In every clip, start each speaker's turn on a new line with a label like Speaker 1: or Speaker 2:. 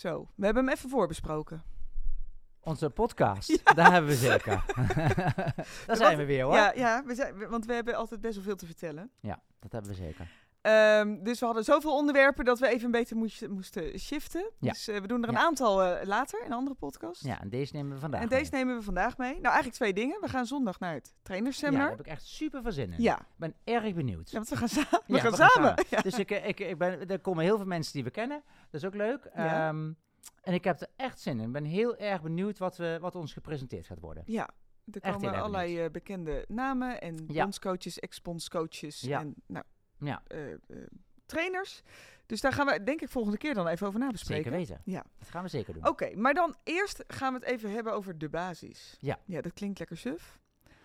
Speaker 1: Zo, we hebben hem even voorbesproken.
Speaker 2: Onze podcast, daar hebben we zeker. daar zijn we weer hoor.
Speaker 1: Ja, ja we zijn, want we hebben altijd best wel veel te vertellen.
Speaker 2: Ja, dat hebben we zeker.
Speaker 1: Ehm, dus we hadden zoveel onderwerpen dat we even beter moesten, moesten shiften.
Speaker 2: Ja.
Speaker 1: Dus eh, we doen er een
Speaker 2: Ja.
Speaker 1: aantal eh, later in een andere podcast.
Speaker 2: Ja, en deze nemen we vandaag
Speaker 1: en
Speaker 2: mee.
Speaker 1: deze nemen we vandaag mee. Nou, eigenlijk twee dingen. We gaan zondag naar het
Speaker 2: Ja, daar heb ik echt super veel zin in.
Speaker 1: Ja,
Speaker 2: Ik ben erg benieuwd.
Speaker 1: ja want we gaan, sa- we gaan
Speaker 2: we gaan
Speaker 1: samen.
Speaker 2: Dus ik, eh, ik, ik ben, er komen heel veel mensen die we kennen. Dat is ook leuk.
Speaker 1: Ja.
Speaker 2: Ehm, en ik heb er echt zin in. Ik ben heel erg benieuwd wat, we, wat ons gepresenteerd gaat worden.
Speaker 1: Ja, er komen allerlei bekende namen en bondscoaches, ex-bondscoaches
Speaker 2: Ja.
Speaker 1: en nou,
Speaker 2: Ja,
Speaker 1: eh, eh, trainers. Dus daar gaan we denk ik volgende keer dan even over nabespreken.
Speaker 2: zeker weten.
Speaker 1: Ja.
Speaker 2: Dat gaan we zeker doen.
Speaker 1: Oké, maar dan eerst gaan we het even hebben over de basis.
Speaker 2: Ja.
Speaker 1: Ja, dat klinkt lekker suf.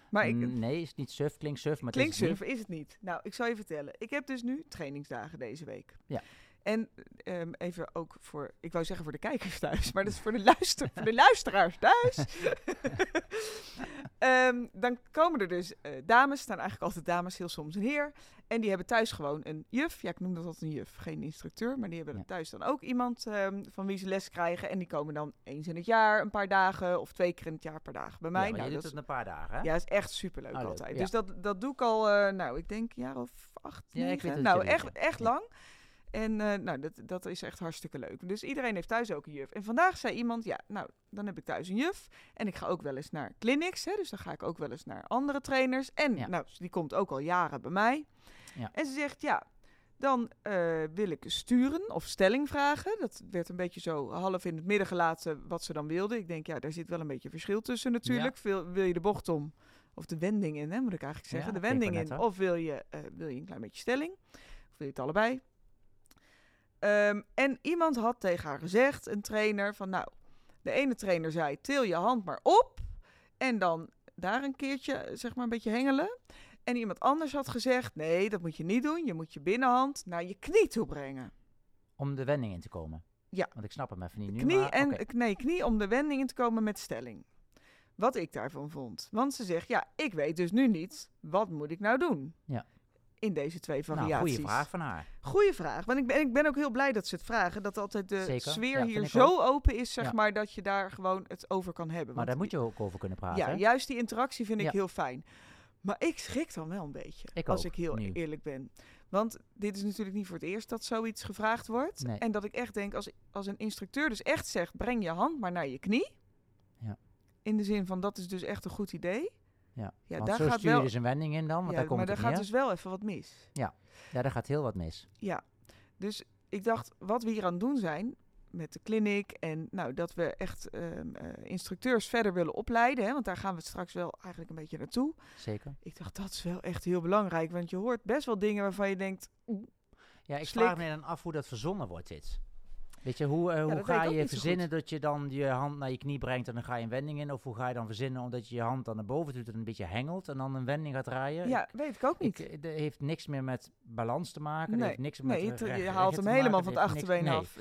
Speaker 1: Maar ik,
Speaker 2: Mm, nee, is niet suf, klinkt suf, maar het
Speaker 1: klinkt
Speaker 2: is het niet.
Speaker 1: suf, is het niet. Nou, ik zal je vertellen. Ik heb dus nu trainingsdagen deze week.
Speaker 2: Ja.
Speaker 1: En ehm, even ook voor, ik wou zeggen voor de kijkers thuis, maar dat is voor de, luister, voor de luisteraars thuis. Ehm, dan komen er dus eh, dames, staan eigenlijk altijd dames, heel soms een heer. En die hebben thuis gewoon een juf. Ja, ik noem dat altijd een juf, geen instructeur. Maar die hebben
Speaker 2: Ja.
Speaker 1: thuis dan ook iemand ehm, van wie ze les krijgen. En die komen dan eens in het jaar een paar dagen of twee keer in het jaar een paar dagen bij mij.
Speaker 2: Ja,
Speaker 1: nou, dat
Speaker 2: doet
Speaker 1: is,
Speaker 2: het een paar dagen, hè?
Speaker 1: ja, is echt superleuk
Speaker 2: Ah, leuk,
Speaker 1: altijd.
Speaker 2: ja.
Speaker 1: Dus dat, dat doe ik al, eh, nou, ik denk een jaar of acht,
Speaker 2: Ja, ik
Speaker 1: negen. nou,
Speaker 2: dat
Speaker 1: echt,
Speaker 2: doet, ja.
Speaker 1: En eh, nou, dat, dat is echt hartstikke leuk. Dus iedereen heeft thuis ook een juf. En vandaag zei iemand, ja, nou, dan heb ik thuis een juf. En ik ga ook wel eens naar clinics, hè, dus dan ga ik ook wel eens naar andere trainers. En
Speaker 2: Ja.
Speaker 1: nou, die komt ook al jaren bij mij.
Speaker 2: Ja.
Speaker 1: En ze zegt, ja, dan eh, wil ik sturen of stelling vragen. Dat werd een beetje zo half in het midden gelaten wat ze dan wilde. Ik denk, ja, daar zit wel een beetje verschil tussen natuurlijk. Wil, wil je de bocht om, of de wending in, hè, moet ik eigenlijk zeggen.
Speaker 2: Ja,
Speaker 1: de wending in, of wil je, eh, wil je een klein beetje stelling. Of wil je het allebei. Ehm, en iemand had tegen haar gezegd, een trainer, van nou, de ene trainer zei, til je hand maar op. En dan daar een keertje, zeg maar, een beetje hengelen. En iemand anders had gezegd, nee, dat moet je niet doen. Je moet je binnenhand naar je knie toe brengen.
Speaker 2: Om de wending in te komen.
Speaker 1: Ja.
Speaker 2: Want ik snap hem even niet nu,
Speaker 1: Knie
Speaker 2: maar
Speaker 1: en. Nee, knie om de wending in te komen met stelling. Wat ik daarvan vond. Want ze zegt, ja, ik weet dus nu niet, wat moet ik nou doen?
Speaker 2: Ja.
Speaker 1: In deze twee
Speaker 2: Nou,
Speaker 1: variaties.
Speaker 2: goede vraag van haar.
Speaker 1: Goeie vraag. Want ik ben, ik ben ook heel blij dat ze het vragen. Dat altijd de
Speaker 2: Zeker.
Speaker 1: sfeer
Speaker 2: Ja,
Speaker 1: hier zo open is, zeg
Speaker 2: Ja.
Speaker 1: maar, dat je daar gewoon het over kan hebben.
Speaker 2: Maar daar moet je ook over kunnen praten.
Speaker 1: Ja,
Speaker 2: hè?
Speaker 1: juist die interactie vind ik heel fijn. Maar ik schrik dan wel een beetje,
Speaker 2: Ik
Speaker 1: als
Speaker 2: ook,
Speaker 1: ik heel
Speaker 2: nu.
Speaker 1: eerlijk ben. Want dit is natuurlijk niet voor het eerst dat zoiets gevraagd wordt.
Speaker 2: Nee.
Speaker 1: En dat ik echt denk, als, als een instructeur dus echt zegt, breng je hand maar naar je knie.
Speaker 2: Ja.
Speaker 1: In de zin van, dat is dus echt een goed idee.
Speaker 2: Ja.
Speaker 1: Ja,
Speaker 2: Want
Speaker 1: daar
Speaker 2: zo
Speaker 1: gaat
Speaker 2: stuur
Speaker 1: wel,
Speaker 2: je dus een wending in dan, want
Speaker 1: ja,
Speaker 2: daar komt
Speaker 1: maar daar gaat
Speaker 2: neer.
Speaker 1: dus wel even wat mis.
Speaker 2: Ja, daar gaat heel wat mis.
Speaker 1: Ja, dus ik dacht, wat we hier aan het doen zijn met de clinic en nou, dat we echt ehm, eh, instructeurs verder willen opleiden, hè, want daar gaan we straks wel eigenlijk een beetje naartoe.
Speaker 2: Zeker.
Speaker 1: Ik dacht, dat is wel echt heel belangrijk, want je hoort best wel dingen waarvan je denkt, oeh,
Speaker 2: Ja, ik
Speaker 1: Slik.
Speaker 2: vraag me dan af hoe dat verzonnen wordt, dit. Weet je, hoe, eh, hoe ga je verzinnen dat je dan je hand naar je knie brengt en dan ga je een wending in? Of hoe ga je dan verzinnen omdat je je hand dan naar boven doet en een beetje hengelt en dan een wending gaat draaien?
Speaker 1: ja, weet ik ook niet.
Speaker 2: ik, dat heeft niks meer met balans te maken.
Speaker 1: Nee,
Speaker 2: heeft niks
Speaker 1: nee,
Speaker 2: met
Speaker 1: het-
Speaker 2: eh,
Speaker 1: je haalt hem helemaal
Speaker 2: maken.
Speaker 1: van het
Speaker 2: niks-
Speaker 1: achterbeen
Speaker 2: nee.
Speaker 1: af.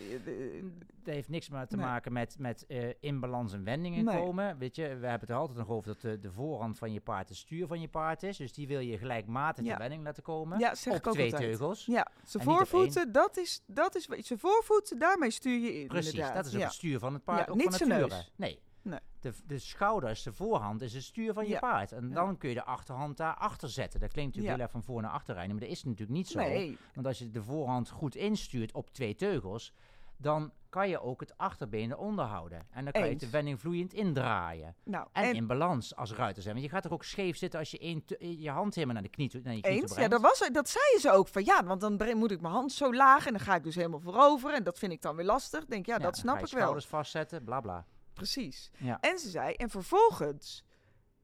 Speaker 2: Dat heeft niks meer te
Speaker 1: Nee.
Speaker 2: maken met, met eh, in balans een wending in
Speaker 1: Nee.
Speaker 2: komen. Weet je, we hebben het er altijd nog over dat de, de voorhand van je paard het stuur van je paard is. Dus die wil je gelijkmatig
Speaker 1: Ja.
Speaker 2: de wending laten komen.
Speaker 1: Ja, zeg
Speaker 2: op
Speaker 1: ik ook
Speaker 2: twee
Speaker 1: altijd.
Speaker 2: teugels.
Speaker 1: Ja, zijn
Speaker 2: En
Speaker 1: voorvoeten, dat is, dat is, wat- zijn voorvoeten, daarmee stuur je in.
Speaker 2: Precies,
Speaker 1: inderdaad.
Speaker 2: dat is ook
Speaker 1: ja.
Speaker 2: het stuur van het paard,
Speaker 1: Ja,
Speaker 2: ook
Speaker 1: niet
Speaker 2: van
Speaker 1: neus.
Speaker 2: Nee.
Speaker 1: Nee.
Speaker 2: De, de schouders, de voorhand is het stuur van je paard. En dan kun je de achterhand daarachter zetten. Dat klinkt natuurlijk heel erg van voor naar achter rijden, maar dat is natuurlijk niet zo. Want als je de voorhand goed instuurt op twee teugels, dan kan je ook het achterbeen eronder houden. En dan kan je de wending vloeiend indraaien.
Speaker 1: nou,
Speaker 2: En,
Speaker 1: en,
Speaker 2: in balans als ruiter zijn. Want je gaat toch ook scheef zitten als je één te- je hand helemaal naar, de knie toe, naar je knie
Speaker 1: eens, ja, dat, was, dat zeiden ze ook. Van ja, want dan moet ik mijn hand zo laag en dan ga ik dus helemaal voorover. En dat vind ik dan weer lastig. Denk, ja,
Speaker 2: Ja,
Speaker 1: dat snap ik wel.
Speaker 2: schouders vastzetten, bla bla.
Speaker 1: Precies.
Speaker 2: Ja.
Speaker 1: En ze zei, en vervolgens,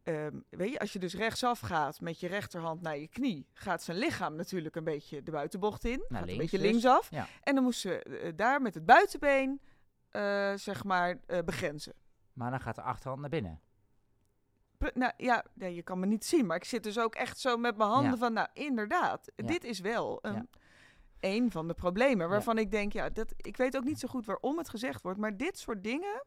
Speaker 1: ehm, weet je, als je dus rechtsaf gaat met je rechterhand naar je knie, gaat zijn lichaam natuurlijk een beetje de buitenbocht in. gaat
Speaker 2: links
Speaker 1: een beetje
Speaker 2: dus.
Speaker 1: linksaf.
Speaker 2: Ja.
Speaker 1: En dan moest ze eh, daar met het buitenbeen, eh, zeg maar, eh, begrenzen.
Speaker 2: Maar dan gaat de achterhand naar binnen.
Speaker 1: Pre- nou ja, nee, je kan me niet zien, maar ik zit dus ook echt zo met mijn handen
Speaker 2: Ja.
Speaker 1: van, nou inderdaad,
Speaker 2: Ja.
Speaker 1: dit is wel een, een van de problemen waarvan ik denk, ja, dat, ik weet ook niet zo goed waarom het gezegd wordt, maar dit soort dingen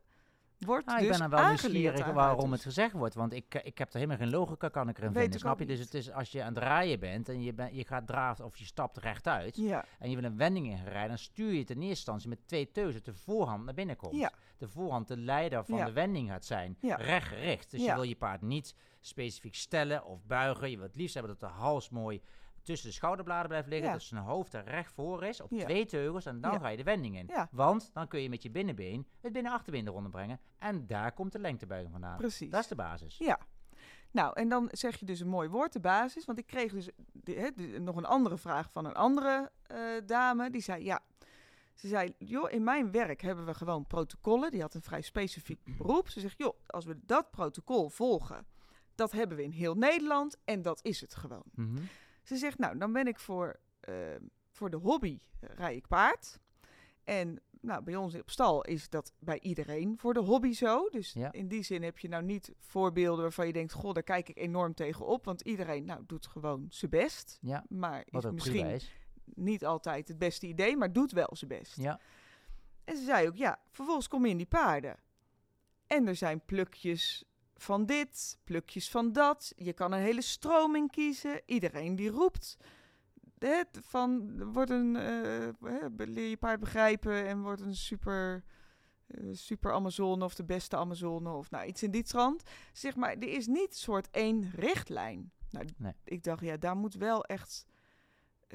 Speaker 1: wordt
Speaker 2: Ah, ik
Speaker 1: dus
Speaker 2: ben dan wel nieuwsgierig waarom het gezegd wordt. Want ik, ik heb er helemaal geen logica kan ik erin vinden, snap je? Dus het is als je aan het draaien bent en je, ben, je gaat draaien of je stapt rechtuit
Speaker 1: Ja,
Speaker 2: en je wil een wending inrijden, dan stuur je het in eerste instantie met twee teuzen de voorhand naar binnen komt.
Speaker 1: Ja.
Speaker 2: De voorhand de leider van
Speaker 1: Ja.
Speaker 2: de wending gaat zijn,
Speaker 1: Ja.
Speaker 2: rechtgericht. Dus je wil je paard niet specifiek stellen of buigen. Je wil het liefst hebben dat de hals mooi tussen de schouderbladen blijft liggen,
Speaker 1: Ja.
Speaker 2: dat zijn hoofd er recht voor is, op
Speaker 1: Ja.
Speaker 2: twee teugels en dan
Speaker 1: Ja.
Speaker 2: ga je de wending in. Want dan kun je met je binnenbeen het binnen-achterbeen eronder brengen en daar komt de lengtebuiging vandaan.
Speaker 1: precies.
Speaker 2: Dat is de basis.
Speaker 1: Ja. Nou, en dan zeg je dus een mooi woord, de basis. Want ik kreeg dus de- hè, de- nog een andere vraag van een andere eh, dame. Die zei, ja, ze zei, joh, in mijn werk hebben we gewoon protocollen. Die had een vrij specifiek beroep. Ze zegt, joh, als we dat protocol volgen, dat hebben we in heel Nederland. En dat is het gewoon.
Speaker 2: Mhm.
Speaker 1: Ze zegt, nou, dan ben ik voor, eh, voor de hobby, eh, rij ik paard. En nou, bij ons op stal is dat bij iedereen voor de hobby zo. Dus
Speaker 2: Ja.
Speaker 1: in die zin heb je nou niet voorbeelden waarvan je denkt, goh, daar kijk ik enorm tegen op. Want iedereen nou, doet gewoon zijn best.
Speaker 2: Ja,
Speaker 1: Maar
Speaker 2: wat
Speaker 1: is misschien
Speaker 2: is.
Speaker 1: niet altijd het beste idee, maar doet wel zijn best.
Speaker 2: Ja.
Speaker 1: En ze zei ook, ja, vervolgens kom je in die paarden. En er zijn plukjes van dit, plukjes van dat. Je kan een hele stroming kiezen. Iedereen die roept. Hè, van, wordt een, be- leer je paard begrijpen en wordt een super, eh, super Amazone of de beste Amazone of nou iets in die trant. Zeg maar, er is niet soort één richtlijn. Nou,
Speaker 2: Nee.
Speaker 1: ik dacht, ja, daar moet wel echt...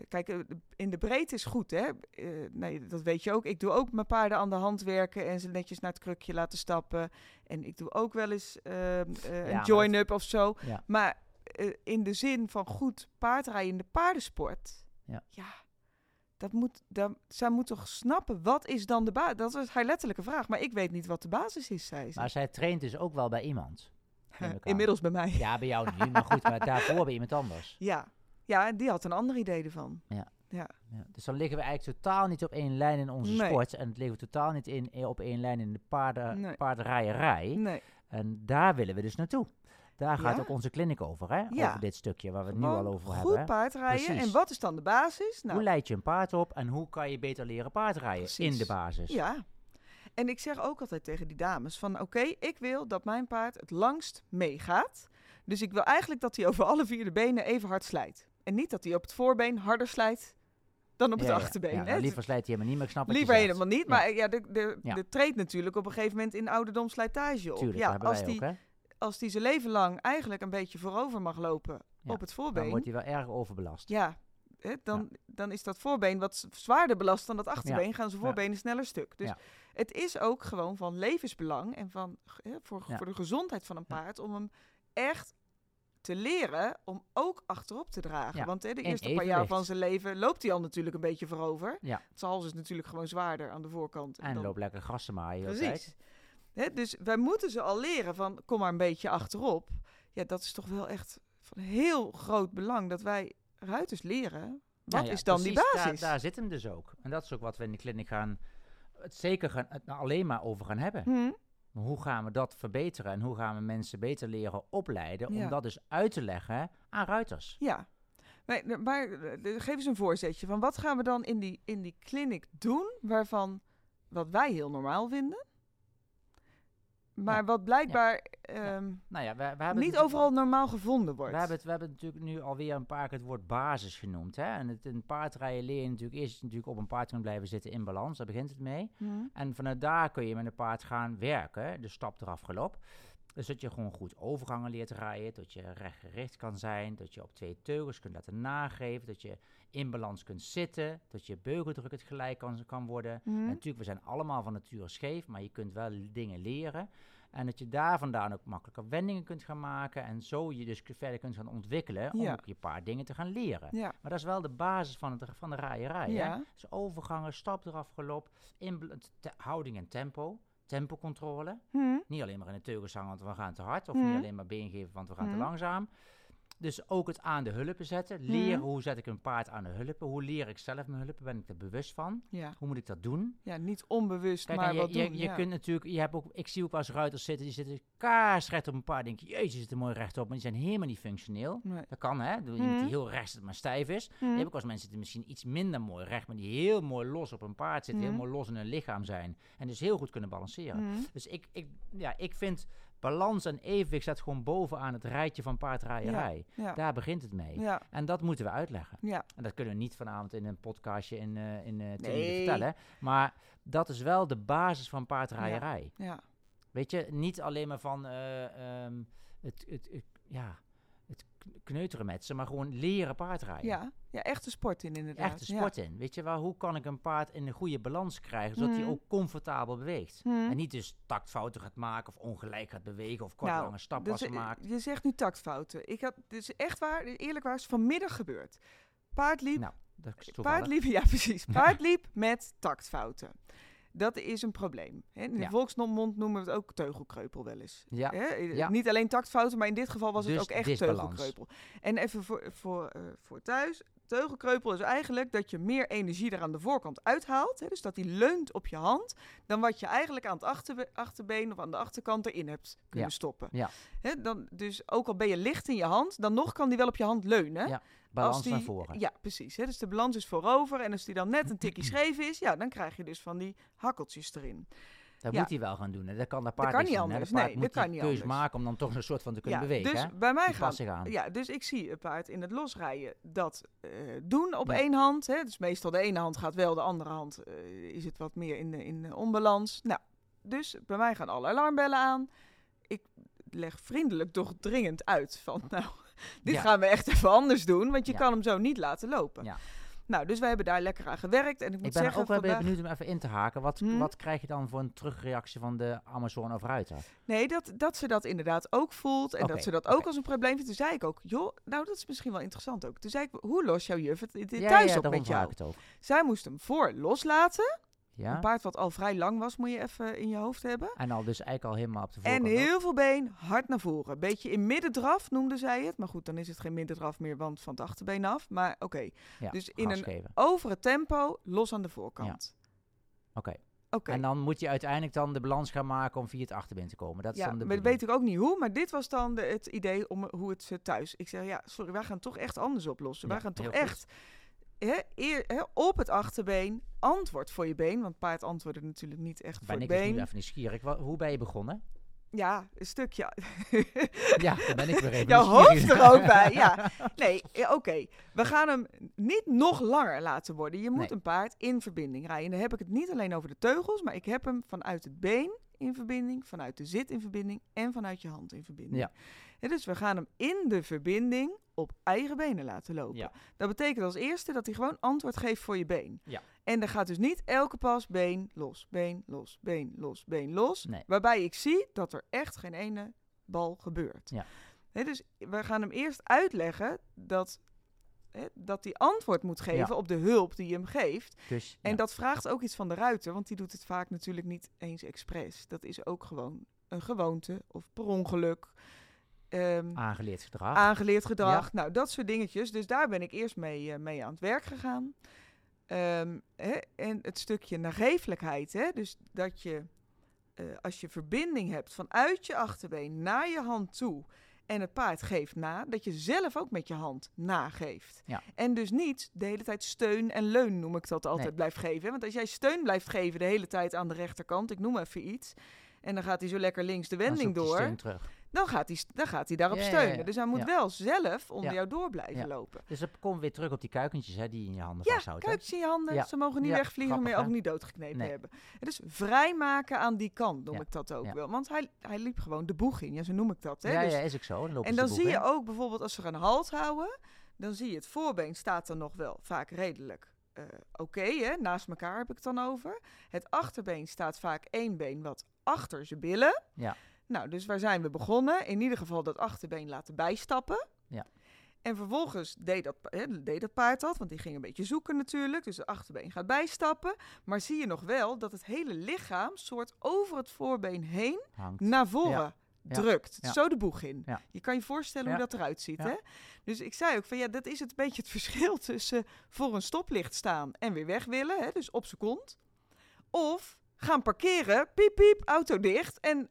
Speaker 1: Kijk, eh, in de breedte is goed, hè? Eh, nee, dat weet je ook. Ik doe ook mijn paarden aan de hand werken en ze netjes naar het krukje laten stappen. En ik doe ook wel eens ehm, eh, een join-up of zo.
Speaker 2: Ja.
Speaker 1: Maar in de zin van goed paardrijden in de paardensport,
Speaker 2: Ja.
Speaker 1: dat moet, dat, zij moet toch snappen, wat is dan de basis? Dat was haar letterlijke vraag, maar ik weet niet wat de basis is, zei ze.
Speaker 2: Maar zij traint dus ook wel bij iemand.
Speaker 1: Inmiddels bij mij.
Speaker 2: Ja, bij jou niet, maar goed, maar daarvoor bij iemand anders.
Speaker 1: Ja. Ja, die had een ander idee ervan.
Speaker 2: Ja, dus dan liggen we eigenlijk totaal niet op één lijn in onze
Speaker 1: Nee.
Speaker 2: sport. En het liggen we totaal niet in, eh, op één lijn in de paarden,
Speaker 1: Nee.
Speaker 2: paardrijerij.
Speaker 1: Nee.
Speaker 2: En daar willen we dus naartoe. Daar gaat
Speaker 1: Ja.
Speaker 2: ook onze clinic over, hè?
Speaker 1: Ja.
Speaker 2: Over dit stukje waar we het nu al over
Speaker 1: goed
Speaker 2: hebben. hè.
Speaker 1: paardrijden.
Speaker 2: Precies.
Speaker 1: En wat is dan de basis?
Speaker 2: Hoe
Speaker 1: Nou,
Speaker 2: leid je een paard op en hoe kan je beter leren paardrijden in de basis?
Speaker 1: ja. En ik zeg ook altijd tegen die dames van oké, ik wil dat mijn paard het langst meegaat. Dus ik wil eigenlijk dat hij over alle vier de benen even hard slijt. En niet dat hij op het voorbeen harder slijt dan op
Speaker 2: Ja,
Speaker 1: het
Speaker 2: ja.
Speaker 1: achterbeen.
Speaker 2: Ja,
Speaker 1: hè.
Speaker 2: nou, liever slijt hij helemaal niet, maar ik snap wat
Speaker 1: Liever helemaal niet,
Speaker 2: Ja.
Speaker 1: maar ja, de, de,
Speaker 2: Ja.
Speaker 1: de treedt natuurlijk op een gegeven moment in ouderdom slijtage op.
Speaker 2: Tuurlijk,
Speaker 1: ja, als die,
Speaker 2: ook,
Speaker 1: als die zijn leven lang eigenlijk een beetje voorover mag lopen
Speaker 2: Ja,
Speaker 1: op het
Speaker 2: Dan
Speaker 1: voorbeen.
Speaker 2: wordt hij wel erg overbelast.
Speaker 1: Ja, hè, dan, dan is dat voorbeen wat zwaarder belast dan dat achterbeen. Gaan zijn
Speaker 2: Ja.
Speaker 1: voorbenen sneller stuk. Dus
Speaker 2: Ja.
Speaker 1: het is ook gewoon van levensbelang en van, hè, voor,
Speaker 2: Ja.
Speaker 1: voor de gezondheid van een
Speaker 2: Ja.
Speaker 1: paard om hem echt te leren om ook achterop te dragen.
Speaker 2: Ja,
Speaker 1: Want hè, de eerste paar jaar van zijn leven loopt hij al natuurlijk een beetje voorover.
Speaker 2: Ja.
Speaker 1: Zijn hals is natuurlijk gewoon zwaarder aan de voorkant.
Speaker 2: En
Speaker 1: dan-
Speaker 2: loopt lekker gras te maaien.
Speaker 1: Precies. Hè, dus wij moeten ze al leren van kom maar een beetje achterop. Ja, dat is toch wel echt van heel groot belang dat wij ruiters leren. Wat
Speaker 2: Nou ja,
Speaker 1: is dan die basis?
Speaker 2: Daar, daar zit hem dus ook. En dat is ook wat we in de kliniek gaan, het zeker gaan, het nou alleen maar over gaan hebben.
Speaker 1: Hm?
Speaker 2: Maar hoe gaan we dat verbeteren en hoe gaan we mensen beter leren opleiden
Speaker 1: Ja.
Speaker 2: om dat dus uit te leggen aan ruiters?
Speaker 1: Ja. Nee, maar geef eens een voorzetje van wat gaan we dan in die, in die clinic doen waarvan wat wij heel normaal vinden, maar
Speaker 2: Ja.
Speaker 1: wat blijkbaar ehm,
Speaker 2: Nou ja, we, we hebben
Speaker 1: niet overal normaal gevonden wordt.
Speaker 2: We hebben, het, we hebben natuurlijk nu alweer een paar keer het woord basis genoemd. Hè? En het, in paardrijden leer je natuurlijk eerst natuurlijk op een paard kunnen blijven zitten in balans. Daar begint het mee.
Speaker 1: Hm?
Speaker 2: En vanuit daar kun je met een paard gaan werken. De stap eraf galop. Dus dat je gewoon goed overgangen leert rijden. Dat je rechtgericht kan zijn. Dat je op twee teugels kunt laten nageven. Dat je in balans kunt zitten. Dat je beugeldruk het gelijk kan, kan worden.
Speaker 1: Hm?
Speaker 2: En natuurlijk, we zijn allemaal van nature scheef. Maar je kunt wel dingen leren. En dat je daar vandaan ook makkelijker wendingen kunt gaan maken. En zo je dus verder kunt gaan ontwikkelen. Om
Speaker 1: Ja.
Speaker 2: ook je paar dingen te gaan leren.
Speaker 1: Ja.
Speaker 2: Maar dat is wel de basis van, het, van de. Hè?
Speaker 1: Ja.
Speaker 2: Dus overgangen, stap eraf inbel- te- houding en tempo, tempocontrole.
Speaker 1: Hm?
Speaker 2: Niet alleen maar in de teugels hangen, want we gaan te hard. Of
Speaker 1: Mhm.
Speaker 2: niet alleen maar been geven, want we gaan te
Speaker 1: Mhm.
Speaker 2: langzaam. Dus ook het aan de hulpen zetten. Leren hoe zet ik een paard aan de hulpen. Hoe leer ik zelf mijn hulpen? Ben ik er bewust van?
Speaker 1: Ja.
Speaker 2: Hoe moet ik dat doen?
Speaker 1: ja, niet onbewust,
Speaker 2: Kijk,
Speaker 1: maar
Speaker 2: je,
Speaker 1: wat
Speaker 2: je,
Speaker 1: doen.
Speaker 2: je
Speaker 1: ja.
Speaker 2: kunt natuurlijk, je hebt ook, ik zie ook wel eens ruiters zitten, die zitten kaarsrecht op een paard. Denk je, jezus, die zitten mooi rechtop, maar die zijn helemaal niet functioneel.
Speaker 1: Nee.
Speaker 2: Dat kan, hè? Iemand
Speaker 1: Mhm.
Speaker 2: die heel recht zit, maar stijf is.
Speaker 1: Hm.
Speaker 2: Je hebt ook als mensen die misschien iets minder mooi recht, maar die heel mooi los op een paard zitten,
Speaker 1: Mhm.
Speaker 2: heel mooi los in hun lichaam zijn. En dus heel goed kunnen balanceren.
Speaker 1: Hm.
Speaker 2: Dus ik, ik, ja, ik vind balans en evenwicht staat gewoon bovenaan het rijtje van paardrijerij.
Speaker 1: Ja.
Speaker 2: Daar begint het mee.
Speaker 1: Ja.
Speaker 2: En dat moeten we uitleggen. En dat kunnen we niet vanavond in een podcastje in, eh in
Speaker 1: Nee.
Speaker 2: vertellen. Maar dat is wel de basis van paardrijerij.
Speaker 1: Ja.
Speaker 2: Weet je, niet alleen maar van eh, ehm, het, het, het- ja, kneuteren met ze, maar gewoon leren paardrijden.
Speaker 1: Ja. ja, echte sport in inderdaad.
Speaker 2: Echt de sport in. Weet je wel, hoe kan ik een paard in een goede balans krijgen, zodat
Speaker 1: Mhm.
Speaker 2: hij ook comfortabel beweegt.
Speaker 1: Ja. Hm.
Speaker 2: En niet dus taktfouten gaat maken of ongelijk gaat bewegen of kort
Speaker 1: Nou,
Speaker 2: lange stappassen
Speaker 1: Dus,
Speaker 2: maakt.
Speaker 1: Je zegt nu taktfouten. Ik had, is echt waar, eerlijk waar, is vanmiddag gebeurd. Paard liep,
Speaker 2: Nou, dat is
Speaker 1: paard liep, ja precies, paard liep met taktfouten. Dat is een probleem. Hè? In de
Speaker 2: Ja.
Speaker 1: volksmond noemen we het ook teugelkreupel wel eens.
Speaker 2: Ja,
Speaker 1: Hè? Eh,
Speaker 2: ja.
Speaker 1: Niet alleen taktfouten, maar in dit geval was het
Speaker 2: Dus
Speaker 1: ook echt
Speaker 2: disbalans.
Speaker 1: teugelkreupel. En even voor, voor, eh, voor thuis. Teugelkreupel is eigenlijk dat je meer energie er aan de voorkant uithaalt. Hè? Dus dat die leunt op je hand. Dan wat je eigenlijk aan het achterbe- achterbeen of aan de achterkant erin hebt kunnen
Speaker 2: Ja.
Speaker 1: stoppen.
Speaker 2: Ja.
Speaker 1: Hè? Dan, dus ook al ben je licht in je hand, dan nog kan die wel op je hand leunen.
Speaker 2: Ja, balans
Speaker 1: Als die-
Speaker 2: naar voren.
Speaker 1: Ja, precies. Hè? Dus de balans is voorover. En als die dan net een tikje scheef is, ja, dan krijg je dus van die hakkeltjes erin.
Speaker 2: Dat
Speaker 1: Ja.
Speaker 2: moet hij wel gaan doen. Hè. Dat kan dat paard
Speaker 1: kan
Speaker 2: niet
Speaker 1: anders.
Speaker 2: De paard
Speaker 1: Nee,
Speaker 2: moet
Speaker 1: dat kan niet
Speaker 2: maken om dan toch een soort van te kunnen
Speaker 1: ja,
Speaker 2: bewegen.
Speaker 1: dus
Speaker 2: hè.
Speaker 1: bij mij gaat. Ja, dus ik zie een paard in het losrijden dat eh, doen op
Speaker 2: Ja.
Speaker 1: één hand. Hè. Dus meestal de ene hand gaat wel, de andere hand eh, is het wat meer in, de- in de onbalans. Nou, dus bij mij gaan alle alarmbellen aan. Ik leg vriendelijk toch dringend uit van, nou, dit
Speaker 2: Ja.
Speaker 1: gaan we echt even anders doen, want je
Speaker 2: Ja.
Speaker 1: kan hem zo niet laten lopen.
Speaker 2: Ja.
Speaker 1: Nou, dus wij hebben daar lekker aan gewerkt. En ik moet
Speaker 2: Ik ben
Speaker 1: zeggen,
Speaker 2: ook wel
Speaker 1: vandaag-
Speaker 2: benieuwd om even in te haken. Wat,
Speaker 1: Hm?
Speaker 2: wat krijg je dan voor een terugreactie van de Amazon of Ruiter?
Speaker 1: Nee, dat, dat ze dat inderdaad ook voelt en dat ze dat ook als een probleem vindt. Toen zei ik ook, joh, nou dat is misschien wel interessant ook. Toen zei ik, hoe los jouw juf het
Speaker 2: ja,
Speaker 1: thuis
Speaker 2: ja,
Speaker 1: op met jou?
Speaker 2: ik het ook.
Speaker 1: Zij moest hem voor loslaten. Een
Speaker 2: Ja?
Speaker 1: paard wat al vrij lang was, moet je even in je hoofd hebben.
Speaker 2: En al dus eigenlijk al helemaal op de
Speaker 1: En
Speaker 2: voorkant. ook.
Speaker 1: heel veel been hard naar voren. Beetje in middendraf noemde zij het. Maar goed, dan is het geen middendraf meer, want van het achterbeen af. Maar oké,
Speaker 2: ja,
Speaker 1: dus in een
Speaker 2: geven.
Speaker 1: over het tempo, los aan de voorkant.
Speaker 2: Oké.
Speaker 1: Oké.
Speaker 2: En dan moet je uiteindelijk dan de balans gaan maken om via het achterbeen te komen. Dat is
Speaker 1: Ja,
Speaker 2: dan de
Speaker 1: maar weet ik ook niet hoe, maar dit was dan de, het idee om hoe het thuis. Ik zeg ja, sorry, wij gaan toch echt anders oplossen. wij
Speaker 2: Ja,
Speaker 1: gaan toch
Speaker 2: goed.
Speaker 1: Eer, op het achterbeen antwoord voor je been, want paard antwoordde natuurlijk niet echt
Speaker 2: Ben
Speaker 1: voor
Speaker 2: ik
Speaker 1: het
Speaker 2: dus nu
Speaker 1: been.
Speaker 2: even nieuwsgierig. Hoe ben je begonnen?
Speaker 1: Ja, een stukje.
Speaker 2: ja, daar ben ik weer even
Speaker 1: Jouw hoofd er ook bij, ja. Nee, eh, oké. We gaan hem niet nog langer laten worden. Je moet
Speaker 2: Nee.
Speaker 1: een paard in verbinding rijden. En dan heb ik het niet alleen over de teugels, maar ik heb hem vanuit het been in verbinding, vanuit de zit in verbinding en vanuit je hand in verbinding.
Speaker 2: Ja.
Speaker 1: Ja, dus we gaan hem in de verbinding op eigen benen laten lopen.
Speaker 2: Ja.
Speaker 1: Dat betekent als eerste dat hij gewoon antwoord geeft voor je been.
Speaker 2: Ja.
Speaker 1: En dan gaat dus niet elke pas been los, been los, been los, been los.
Speaker 2: Nee.
Speaker 1: Waarbij ik zie dat er echt geen ene bal gebeurt.
Speaker 2: Ja.
Speaker 1: Dus we gaan hem eerst uitleggen dat, hè, dat hij antwoord moet geven
Speaker 2: Ja.
Speaker 1: op de hulp die je hem geeft.
Speaker 2: Dus,
Speaker 1: En
Speaker 2: ja.
Speaker 1: dat vraagt ook iets van de ruiter, want die doet het vaak natuurlijk niet eens expres. Dat is ook gewoon een gewoonte of per ongeluk. Ehm,
Speaker 2: aangeleerd gedrag.
Speaker 1: aangeleerd gedrag. Nou, dat soort dingetjes. Dus daar ben ik eerst mee, eh, mee aan het werk gegaan. Ehm, hè, en het stukje nagevelijkheid. Hè? Dus dat je, eh, als je verbinding hebt vanuit je achterbeen naar je hand toe... en het paard geeft na, dat je zelf ook met je hand nageeft.
Speaker 2: Ja.
Speaker 1: En dus niet de hele tijd steun en leun, noem ik dat altijd,
Speaker 2: Nee.
Speaker 1: blijft geven. Want als jij steun blijft geven de hele tijd aan de rechterkant... ik noem even iets... en dan gaat hij zo lekker links de wending door
Speaker 2: steun terug.
Speaker 1: Dan gaat hij, dan gaat hij daarop
Speaker 2: Ja, ja,
Speaker 1: steunen.
Speaker 2: ja.
Speaker 1: Dus hij moet
Speaker 2: Ja.
Speaker 1: wel zelf onder
Speaker 2: Ja.
Speaker 1: jou door blijven
Speaker 2: Ja.
Speaker 1: lopen.
Speaker 2: Dus dan komen we weer terug op die kuikentjes hè, die je in je handen
Speaker 1: Ja,
Speaker 2: vasthoudt. hè?
Speaker 1: kuikjes in je handen.
Speaker 2: Ja.
Speaker 1: Ze mogen niet
Speaker 2: Ja,
Speaker 1: wegvliegen, maar ook niet doodgeknepen
Speaker 2: Nee.
Speaker 1: hebben. En dus vrijmaken aan die kant noem
Speaker 2: Ja.
Speaker 1: ik dat ook
Speaker 2: Ja.
Speaker 1: wel. Want hij, hij liep gewoon de boeg in. Ja, zo noem ik dat. Hè?
Speaker 2: ja,
Speaker 1: Dus-
Speaker 2: ja, is ook zo. Dan
Speaker 1: en dan zie je ook bijvoorbeeld als ze gaan halt houden... dan zie je het voorbeen staat dan nog wel vaak redelijk... eh, Oké, hè? naast elkaar heb ik het dan over. Het achterbeen staat vaak één been wat achter zijn billen.
Speaker 2: Ja.
Speaker 1: Nou, dus waar zijn we begonnen? In ieder geval dat achterbeen laten bijstappen.
Speaker 2: Ja.
Speaker 1: En vervolgens deed dat, deed dat paard dat, want die ging een beetje zoeken natuurlijk. Dus het achterbeen gaat bijstappen. Maar zie je nog wel dat het hele lichaam soort over het voorbeen heen
Speaker 2: Hangt.
Speaker 1: naar voren
Speaker 2: Ja.
Speaker 1: Drukt.
Speaker 2: ja.
Speaker 1: Zo de boeg in.
Speaker 2: Ja.
Speaker 1: Je kan je voorstellen hoe dat eruit ziet. Hè? Dus ik zei ook van ja, dat is het beetje het verschil tussen voor een stoplicht staan en weer weg willen. Hè? Dus op zijn kont. Of gaan parkeren, piep piep, auto dicht en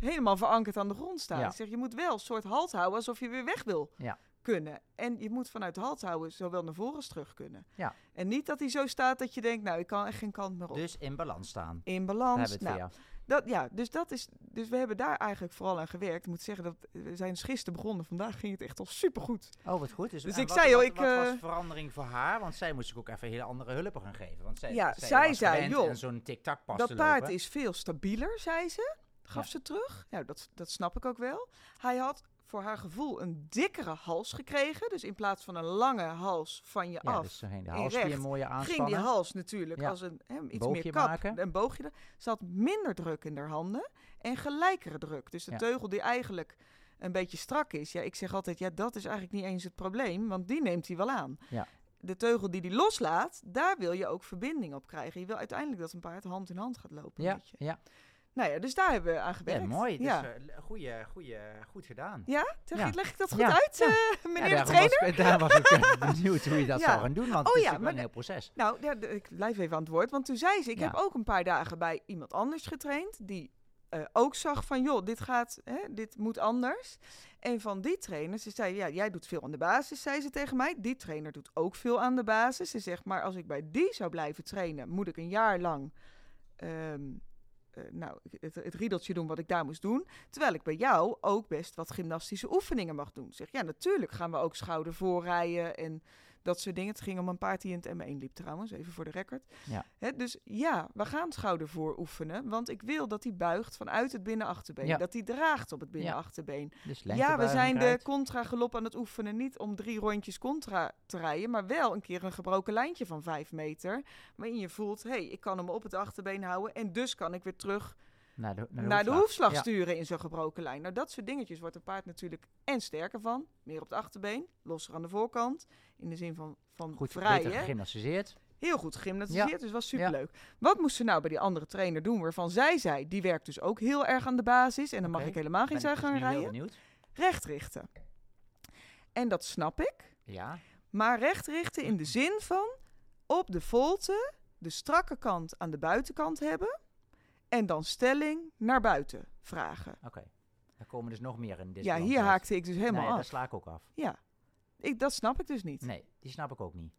Speaker 1: helemaal verankerd aan de grond staan.
Speaker 2: Ja.
Speaker 1: Ik zeg, je moet wel een soort halt houden alsof je weer weg wil
Speaker 2: Ja.
Speaker 1: kunnen. En je moet vanuit halt houden zowel naar voren als terug kunnen.
Speaker 2: Ja.
Speaker 1: En niet dat hij zo staat dat je denkt, nou, ik kan echt geen kant meer op.
Speaker 2: Dus in balans staan.
Speaker 1: in balans. Nou, dat, ja, dus dat is. Dus we hebben daar eigenlijk vooral aan gewerkt. Ik moet zeggen dat we zijn dus gisteren begonnen. Vandaag ging het echt al supergoed.
Speaker 2: Oh, wat goed. Dus,
Speaker 1: Dus ik
Speaker 2: wat,
Speaker 1: zei
Speaker 2: wat,
Speaker 1: ik,
Speaker 2: wat was
Speaker 1: eh,
Speaker 2: de verandering voor haar? Want zij moest ook even hele andere hulpen gaan geven. Want zij,
Speaker 1: Ja,
Speaker 2: zij,
Speaker 1: zei, joh,
Speaker 2: zo'n tik-tak pas
Speaker 1: dat paard is veel stabieler, zei ze. Gaf
Speaker 2: Ja.
Speaker 1: ze terug. Nou, dat, dat snap ik ook wel. Hij had voor haar gevoel een dikkere hals gekregen. Dus in plaats van een lange hals van je
Speaker 2: Ja,
Speaker 1: af.
Speaker 2: dus ging de
Speaker 1: recht
Speaker 2: mooie
Speaker 1: ging die hals natuurlijk
Speaker 2: Ja.
Speaker 1: als een iets
Speaker 2: Boogje
Speaker 1: meer kap,
Speaker 2: maken.
Speaker 1: een boogje. Ze had minder druk in haar handen en gelijkere druk. Dus de
Speaker 2: Ja.
Speaker 1: teugel die eigenlijk een beetje strak is. Ja, ik zeg altijd, ja, dat is eigenlijk niet eens het probleem, want die neemt hij wel aan.
Speaker 2: Ja.
Speaker 1: De teugel die hij loslaat, daar wil je ook verbinding op krijgen. Je wil uiteindelijk dat een paard hand in hand gaat lopen
Speaker 2: Ja,
Speaker 1: met je.
Speaker 2: ja.
Speaker 1: Nou ja, dus daar hebben we aan
Speaker 2: ja,
Speaker 1: gewerkt.
Speaker 2: mooi. Dus,
Speaker 1: ja.
Speaker 2: eh, goeie, goeie, goed gedaan.
Speaker 1: ja?
Speaker 2: Ja.
Speaker 1: leg ik dat goed
Speaker 2: Ja.
Speaker 1: uit,
Speaker 2: Ja.
Speaker 1: eh, meneer de trainer?
Speaker 2: Was, daarom was ik eh, benieuwd hoe je dat
Speaker 1: Ja.
Speaker 2: zou gaan doen. Want
Speaker 1: Oh
Speaker 2: het is
Speaker 1: ja, maar
Speaker 2: een heel proces.
Speaker 1: Nou, ja, ik blijf even aan het woord. Want toen zei ze, ik
Speaker 2: Ja.
Speaker 1: heb ook een paar dagen bij iemand anders getraind. Die ook zag van, joh, dit gaat, hè, dit moet anders. En van die trainer, ze zei, ja, jij doet veel aan de basis, zei ze tegen mij. Die trainer doet ook veel aan de basis. Ze zegt, maar als ik bij die zou blijven trainen, moet ik een jaar lang... ehm, eh, nou, het, het riedeltje doen wat ik daar moest doen. Terwijl ik bij jou ook best wat gymnastische oefeningen mag doen. Zeg, ja, natuurlijk gaan we ook schouder voorrijden en dat soort dingen. Het ging om een paard die in het M1 liep trouwens, even voor de record.
Speaker 2: Ja.
Speaker 1: Hè, dus ja, we gaan schouder voor oefenen, want ik wil dat hij buigt vanuit het binnenachterbeen.
Speaker 2: Ja.
Speaker 1: Dat hij draagt op het binnenachterbeen.
Speaker 2: Dus
Speaker 1: Ja, we zijn de
Speaker 2: lengtebuiging
Speaker 1: contra galop aan het oefenen. Niet om drie rondjes contra te rijden, maar wel een keer een gebroken lijntje van vijf meter. Waarin je voelt, hé, hey, ik kan hem op het achterbeen houden en dus kan ik weer terug
Speaker 2: naar de, naar de,
Speaker 1: naar de hoefslag
Speaker 2: Ja.
Speaker 1: sturen in zo'n gebroken lijn. Nou, dat soort dingetjes wordt een paard natuurlijk en sterker van. Meer op het achterbeen, losser aan de voorkant. In de zin van, van
Speaker 2: Goed,
Speaker 1: vrij,
Speaker 2: gegymnastiseerd.
Speaker 1: Heel goed gegymnastiseerd,
Speaker 2: Ja.
Speaker 1: dus was superleuk. Wat moest ze nou bij die andere trainer doen waarvan zij zei... die werkt dus ook heel erg aan de basis... en dan mag ik helemaal geen
Speaker 2: ik dus heel
Speaker 1: rijden.
Speaker 2: benieuwd.
Speaker 1: Recht richten. En dat snap ik.
Speaker 2: Ja,
Speaker 1: Maar recht richten in de zin van op de volte de strakke kant aan de buitenkant hebben en dan stelling naar buiten vragen.
Speaker 2: oké. Er komen dus nog meer in dit
Speaker 1: Ja, hier haakte ik dus helemaal
Speaker 2: nee, daar
Speaker 1: af.
Speaker 2: sla ik ook af.
Speaker 1: Ja, ik, dat snap ik dus niet.
Speaker 2: Nee, die snap ik ook niet.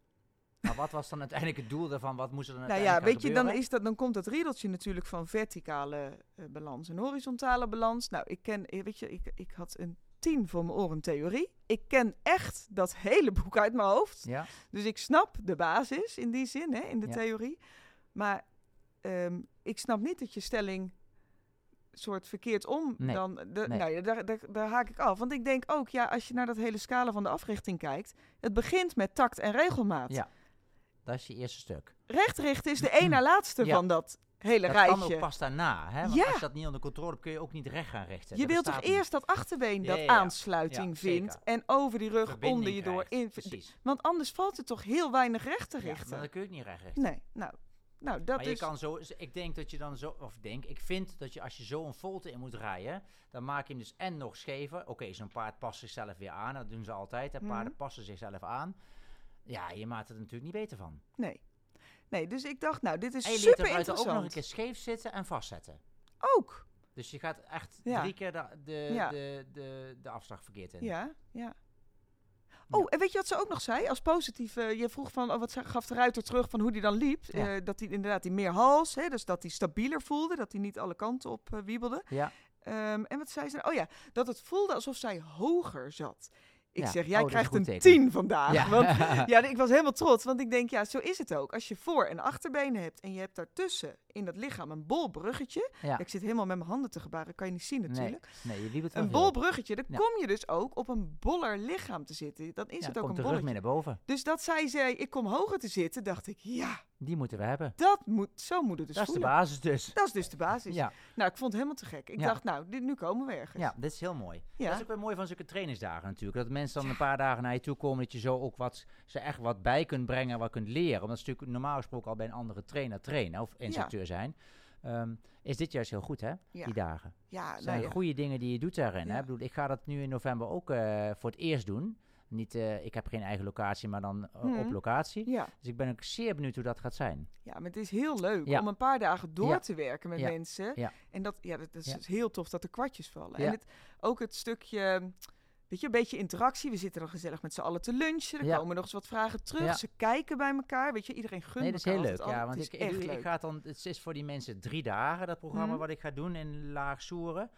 Speaker 2: Maar wat was dan uiteindelijk het doel daarvan? Wat moest er dan
Speaker 1: nou ja,
Speaker 2: uiteindelijk
Speaker 1: weet je, dan, is dat, dan komt dat riedeltje natuurlijk van verticale eh, balans en horizontale balans. Nou, ik ken, eh, weet je, ik, ik had een 10 voor mijn oren theorie. Ik ken echt dat hele boek uit mijn hoofd.
Speaker 2: Ja,
Speaker 1: Dus ik snap de basis in die zin, hè, in de
Speaker 2: Ja.
Speaker 1: theorie. Maar ehm, ik snap niet dat je stelling soort verkeerd om
Speaker 2: Nee,
Speaker 1: dan... De,
Speaker 2: nee.
Speaker 1: Nou daar, daar, daar haak ik af. Want ik denk ook, ja, als je naar dat hele scala van de africhting kijkt... het begint met tact en regelmaat.
Speaker 2: Ja. dat is je eerste stuk.
Speaker 1: Rechtrichten is de één na laatste
Speaker 2: Ja.
Speaker 1: van dat hele
Speaker 2: dat
Speaker 1: rijtje.
Speaker 2: kan ook pas daarna. Hè? Want
Speaker 1: Ja.
Speaker 2: als je dat niet onder controle hebt, kun je ook niet recht gaan richten.
Speaker 1: je
Speaker 2: Dat
Speaker 1: wilt toch
Speaker 2: niet.
Speaker 1: eerst dat achterbeen dat
Speaker 2: ja,
Speaker 1: aansluiting vindt... en over die rug
Speaker 2: Verbinding
Speaker 1: onder je door... In,
Speaker 2: Precies.
Speaker 1: want anders valt het toch heel weinig recht te richten.
Speaker 2: dan kun je het niet recht richten.
Speaker 1: Nee, nou, nou dat
Speaker 2: maar je
Speaker 1: is...
Speaker 2: kan zo, ik denk dat je dan zo, of denk, ik vind dat je als je zo een volte in moet rijden, dan maak je hem dus en nog schever. Oké, zo'n paard past zichzelf weer aan, dat doen ze altijd. Hè. Paarden
Speaker 1: Mhm.
Speaker 2: passen zichzelf aan. Ja, je maakt het er natuurlijk niet beter van.
Speaker 1: Nee. Nee, dus ik dacht, nou, dit is
Speaker 2: En je leert
Speaker 1: super
Speaker 2: de ruiter ook nog een
Speaker 1: interessant.
Speaker 2: keer scheef zitten en vastzetten.
Speaker 1: Ook.
Speaker 2: Dus je gaat echt
Speaker 1: Ja.
Speaker 2: drie keer de, de,
Speaker 1: Ja.
Speaker 2: de, de, de afslag verkeerd in.
Speaker 1: Ja, ja. Oh, en weet je wat ze ook nog zei? Als positief, eh, je vroeg van, oh, wat gaf de ruiter terug van hoe die dan liep.
Speaker 2: Ja.
Speaker 1: Eh, dat hij inderdaad die meer hals, hè, dus dat hij stabieler voelde. Dat hij niet alle kanten op eh, wiebelde.
Speaker 2: Ja.
Speaker 1: Ehm, en wat zei ze? Oh ja, dat het voelde alsof zij hoger zat. Ik
Speaker 2: Ja.
Speaker 1: zeg,
Speaker 2: Oh,
Speaker 1: jij krijgt een
Speaker 2: teken.
Speaker 1: 10 vandaag.
Speaker 2: Ja.
Speaker 1: Want ja, ik was helemaal trots, want ik denk, ja, zo is het ook. Als je voor- en achterbenen hebt en je hebt daartussen in dat lichaam een bol bruggetje.
Speaker 2: Ja.
Speaker 1: Ik zit helemaal met mijn handen te gebaren, kan je niet zien natuurlijk.
Speaker 2: Nee, je liep het wel
Speaker 1: Een bol bruggetje, dan
Speaker 2: Ja.
Speaker 1: kom je dus ook op een boller lichaam te zitten. Dan is
Speaker 2: Ja,
Speaker 1: het ook
Speaker 2: komt
Speaker 1: een bolletje.
Speaker 2: meer naar boven.
Speaker 1: Dus dat zij zei, ik kom hoger te zitten, dacht ik, ja,
Speaker 2: Die moeten we hebben.
Speaker 1: dat moet, zo moet het dus
Speaker 2: dat is de basis dus.
Speaker 1: dat is dus de basis.
Speaker 2: Ja,
Speaker 1: Nou, ik vond het helemaal te gek. Ik dacht, nou, dit, nu komen we ergens.
Speaker 2: ja, dit is heel mooi.
Speaker 1: Ja.
Speaker 2: Dat is ook weer mooi van zulke trainingsdagen natuurlijk. Dat mensen dan een paar dagen naar je toe komen, dat je zo ook wat, ze echt wat bij kunt brengen, wat kunt leren. Omdat ze natuurlijk normaal gesproken al bij een andere trainer trainen of instructeur zijn. ehm, is dit juist heel goed, hè?
Speaker 1: Ja.
Speaker 2: Die dagen.
Speaker 1: Ja,
Speaker 2: Het zijn
Speaker 1: nou
Speaker 2: goede dingen die je doet daarin. Hè? Ik, bedoel, ik ga dat nu in november ook eh, voor het eerst doen. Niet, eh, ik heb geen eigen locatie, maar dan eh, op
Speaker 1: Mhm.
Speaker 2: locatie.
Speaker 1: Ja.
Speaker 2: Dus ik ben ook zeer benieuwd hoe dat gaat zijn.
Speaker 1: ja, maar het is heel leuk
Speaker 2: Ja.
Speaker 1: om een paar dagen door
Speaker 2: Ja.
Speaker 1: te werken met mensen.
Speaker 2: Ja.
Speaker 1: En dat, ja, dat is heel tof dat er kwartjes vallen. En het, ook het stukje, weet je, een beetje interactie. We zitten dan gezellig met z'n allen te lunchen. Er
Speaker 2: Ja.
Speaker 1: komen nog eens wat vragen terug.
Speaker 2: Ja.
Speaker 1: Ze kijken bij elkaar. Weet je, iedereen gunt
Speaker 2: Nee, dat is heel leuk. Ja, want
Speaker 1: Het
Speaker 2: ik,
Speaker 1: is
Speaker 2: ik, ik
Speaker 1: leuk.
Speaker 2: ga het dan, het is voor die mensen drie dagen, dat programma
Speaker 1: Mhm.
Speaker 2: wat ik ga doen in Laag Soeren.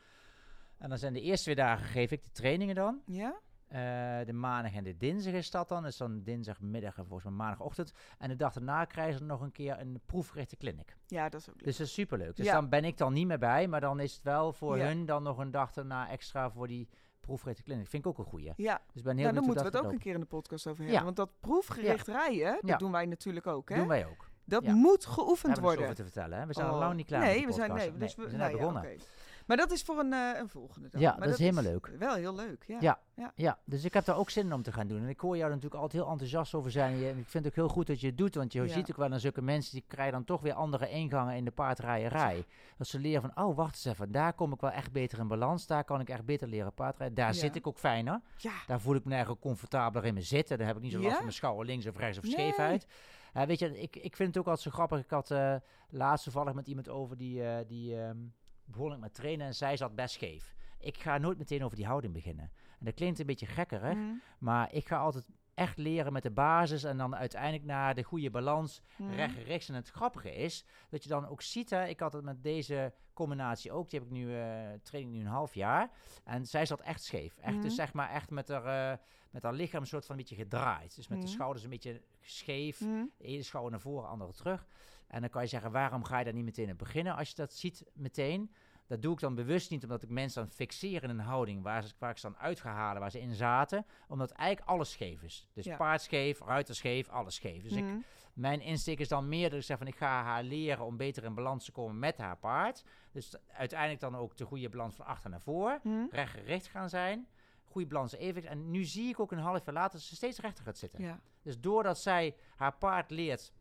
Speaker 2: En dan zijn de eerste twee dagen geef ik de trainingen dan.
Speaker 1: Ja?
Speaker 2: Eh, de maandag en de dinsdag is dat dan. Dus dan dinsdagmiddag en volgens mij maandagochtend. En de dag daarna krijgen ze nog een keer een proefgerichte clinic.
Speaker 1: ja, dat is ook leuk.
Speaker 2: Dus dat is superleuk. Dus
Speaker 1: Ja.
Speaker 2: dan ben ik dan niet meer bij, maar dan is het wel voor
Speaker 1: Ja.
Speaker 2: hun dan nog een dag daarna extra voor die proefgerichte clinic. Vind ik ook een goeie.
Speaker 1: ja,
Speaker 2: Dus ben heel
Speaker 1: nou, dan moeten we het ook een keer in de podcast over
Speaker 2: Ja.
Speaker 1: hebben. Want dat proefgericht rijden, dat
Speaker 2: Ja.
Speaker 1: doen wij natuurlijk ook. Hè?
Speaker 2: doen wij ook.
Speaker 1: Dat
Speaker 2: Ja.
Speaker 1: moet
Speaker 2: We
Speaker 1: geoefend
Speaker 2: hebben er
Speaker 1: worden.
Speaker 2: zoveel te vertellen. Hè? We zijn
Speaker 1: Oh.
Speaker 2: al lang niet klaar
Speaker 1: Nee, we zijn, nee, dus we,
Speaker 2: we zijn
Speaker 1: nou
Speaker 2: net
Speaker 1: ja,
Speaker 2: begonnen.
Speaker 1: Maar dat is voor een, eh, een volgende dag.
Speaker 2: Ja,
Speaker 1: Maar
Speaker 2: dat is helemaal leuk.
Speaker 1: Wel heel leuk, ja.
Speaker 2: Ja.
Speaker 1: Ja.
Speaker 2: Ja, dus ik heb daar ook zin in om te gaan doen. En ik hoor jou er natuurlijk altijd heel enthousiast over zijn. En ik vind het ook heel goed dat je het doet. Want je
Speaker 1: Ja.
Speaker 2: ziet ook wel aan zulke mensen, die krijgen dan toch weer andere ingangen in de paardrijerij. Dat ze leren van, oh, wacht eens even. Daar kom ik wel echt beter in balans. Daar kan ik echt beter leren paardrijden. Daar
Speaker 1: Ja.
Speaker 2: zit ik ook fijner.
Speaker 1: Ja,
Speaker 2: Daar voel ik me eigenlijk comfortabeler in mijn zitten. Daar heb ik niet zo last van mijn schouder links of rechts of
Speaker 1: Nee.
Speaker 2: scheefheid. Weet je, ik, ik vind het ook altijd zo grappig. Ik had eh, laatst toevallig met iemand over die, eh, die ehm, begon ik met trainen en zij zat best scheef. Ik ga nooit meteen over die houding beginnen. En dat klinkt een beetje gekkerig,
Speaker 1: Mhm.
Speaker 2: maar ik ga altijd echt leren met de basis en dan uiteindelijk naar de goede balans
Speaker 1: Mhm.
Speaker 2: recht rechts. En het grappige is dat je dan ook ziet, hè, ik had het met deze combinatie ook, die heb ik nu, eh train ik nu een half jaar. En zij zat echt scheef. Echt,
Speaker 1: Mhm.
Speaker 2: dus zeg maar echt met haar, eh, met haar lichaam een soort van een beetje gedraaid. Dus met de
Speaker 1: Mhm.
Speaker 2: schouders een beetje scheef.
Speaker 1: Mhm.
Speaker 2: De ene schouder naar voren, andere terug. En dan kan je zeggen, waarom ga je daar niet meteen in beginnen als je dat ziet meteen? Dat doe ik dan bewust niet, omdat ik mensen dan fixeer in een houding waar, ze, waar ik ze dan uit ga halen, waar ze in zaten. Omdat eigenlijk alles scheef is. Dus
Speaker 1: Ja.
Speaker 2: paard scheef, ruiter scheef, alles scheef. Dus ik,
Speaker 1: Mhm.
Speaker 2: mijn insteek is dan meer dat ik zeg van, ik ga haar leren om beter in balans te komen met haar paard. Dus uiteindelijk dan ook de goede balans van achter naar voor.
Speaker 1: Mhm.
Speaker 2: Rechtgericht gaan zijn. Goede balans evenwicht. En nu zie ik ook een half jaar later dat ze steeds rechter gaat zitten.
Speaker 1: Ja.
Speaker 2: Dus doordat zij haar paard leert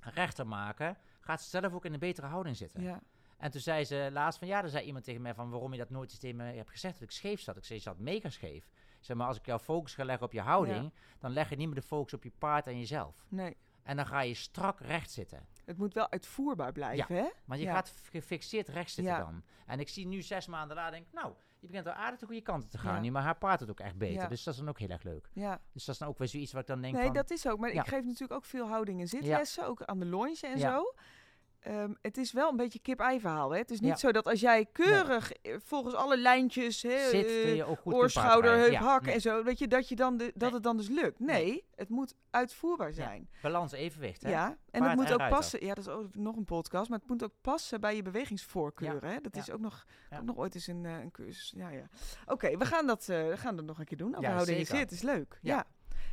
Speaker 2: rechter maken, gaat ze zelf ook in een betere houding zitten.
Speaker 1: Ja.
Speaker 2: En toen zei ze laatst van, ja, er zei iemand tegen mij van, waarom je dat nooit eens tegen me hebt gezegd, dat ik scheef zat. Ik zei, je zat mega scheef. Zei, maar als ik jouw focus ga leggen op je houding, dan leg je niet meer de focus op je paard en jezelf.
Speaker 1: Nee.
Speaker 2: En dan ga je strak recht zitten.
Speaker 1: Het moet wel uitvoerbaar blijven, hè?
Speaker 2: Want je
Speaker 1: Ja.
Speaker 2: gaat gefixeerd recht zitten
Speaker 1: Ja.
Speaker 2: dan. En ik zie nu zes maanden later, denk ik, nou, je begint al aardig de goede kanten te gaan nu, maar haar paard het ook echt beter. Dus dat is dan ook heel erg leuk.
Speaker 1: Ja.
Speaker 2: Dus dat is dan ook weer zoiets wat ik dan denk
Speaker 1: Nee,
Speaker 2: van...
Speaker 1: dat is ook. Maar ik geef natuurlijk ook veel houding en zitlessen, ook aan de longe en
Speaker 2: Ja.
Speaker 1: zo. Ehm, het is wel een beetje kip-ei verhaal. Hè? Het is niet
Speaker 2: Ja.
Speaker 1: zo dat als jij keurig eh, volgens alle lijntjes, hè,
Speaker 2: Zit,
Speaker 1: eh,
Speaker 2: kun je ook goed
Speaker 1: oor, schouder, heup,
Speaker 2: ja,
Speaker 1: hakken
Speaker 2: nee.
Speaker 1: en zo, weet je, dat, je dan de, dat
Speaker 2: Nee.
Speaker 1: het dan dus lukt. Nee, het moet uitvoerbaar zijn.
Speaker 2: Balans, evenwicht, hè?
Speaker 1: Ja, en
Speaker 2: Paard
Speaker 1: het moet
Speaker 2: en
Speaker 1: ook passen. Ja, dat is ook nog een podcast, maar het moet ook passen bij je bewegingsvoorkeuren. Hè? Dat
Speaker 2: Ja.
Speaker 1: is ook nog,
Speaker 2: Ja.
Speaker 1: ook nog ooit eens een, eh, een cursus. Ja, ja. Oké, we gaan dat, we gaan dat nog een keer doen.
Speaker 2: Ja,
Speaker 1: houden en
Speaker 2: zeker.
Speaker 1: zit is leuk. Ja.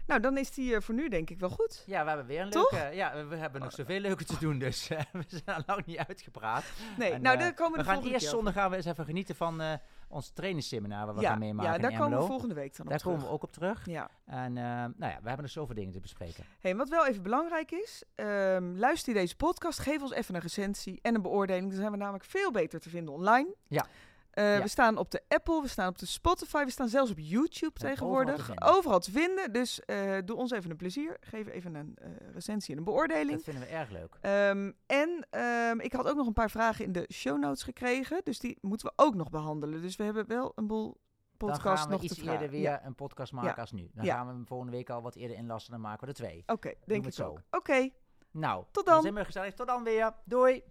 Speaker 1: Nou, dan is die eh, voor nu denk ik wel goed.
Speaker 2: Ja, we hebben weer een
Speaker 1: Toch?
Speaker 2: leuke... Ja, we- we hebben nog zoveel leuke te doen, dus eh, we zijn lang niet uitgepraat.
Speaker 1: Nee,
Speaker 2: En,
Speaker 1: nou,
Speaker 2: eh,
Speaker 1: daar komen we
Speaker 2: we
Speaker 1: de
Speaker 2: gaan
Speaker 1: volgende
Speaker 2: eerst zondag gaan we eens even genieten van ons trainingsseminar waar we
Speaker 1: ja,
Speaker 2: gaan meemaken
Speaker 1: ja, daar komen we volgende week dan op
Speaker 2: Daar komen we ook op terug.
Speaker 1: Ja.
Speaker 2: En nou ja, we hebben nog zoveel dingen te bespreken.
Speaker 1: Hey, wat wel even belangrijk is, ehm, luister je deze podcast, geef ons even een recensie en een beoordeling. Dan zijn we namelijk veel beter te vinden online.
Speaker 2: Ja.
Speaker 1: Eh,
Speaker 2: Ja.
Speaker 1: We staan op de Apple, we staan op de Spotify, we staan zelfs op YouTube
Speaker 2: Ja,
Speaker 1: tegenwoordig.
Speaker 2: overal te vinden.
Speaker 1: vinden. Dus eh, doe ons even een plezier. Geef even een eh, recensie en een beoordeling.
Speaker 2: Dat vinden we erg leuk.
Speaker 1: Ehm, en ehm, ik had ook nog een paar vragen in de show notes gekregen. Dus die moeten we ook nog behandelen. Dus we hebben wel een boel
Speaker 2: Dan
Speaker 1: podcasts
Speaker 2: gaan we
Speaker 1: nog
Speaker 2: iets eerder weer
Speaker 1: Ja.
Speaker 2: een podcast maken als nu. Dan gaan we hem volgende week al wat eerder inlassen. Dan maken we er twee.
Speaker 1: Oké, denk ik
Speaker 2: zo.
Speaker 1: ook. Oké,
Speaker 2: Nou,
Speaker 1: Tot
Speaker 2: dan
Speaker 1: dan.
Speaker 2: zijn we gezellig. Tot dan weer. Doei.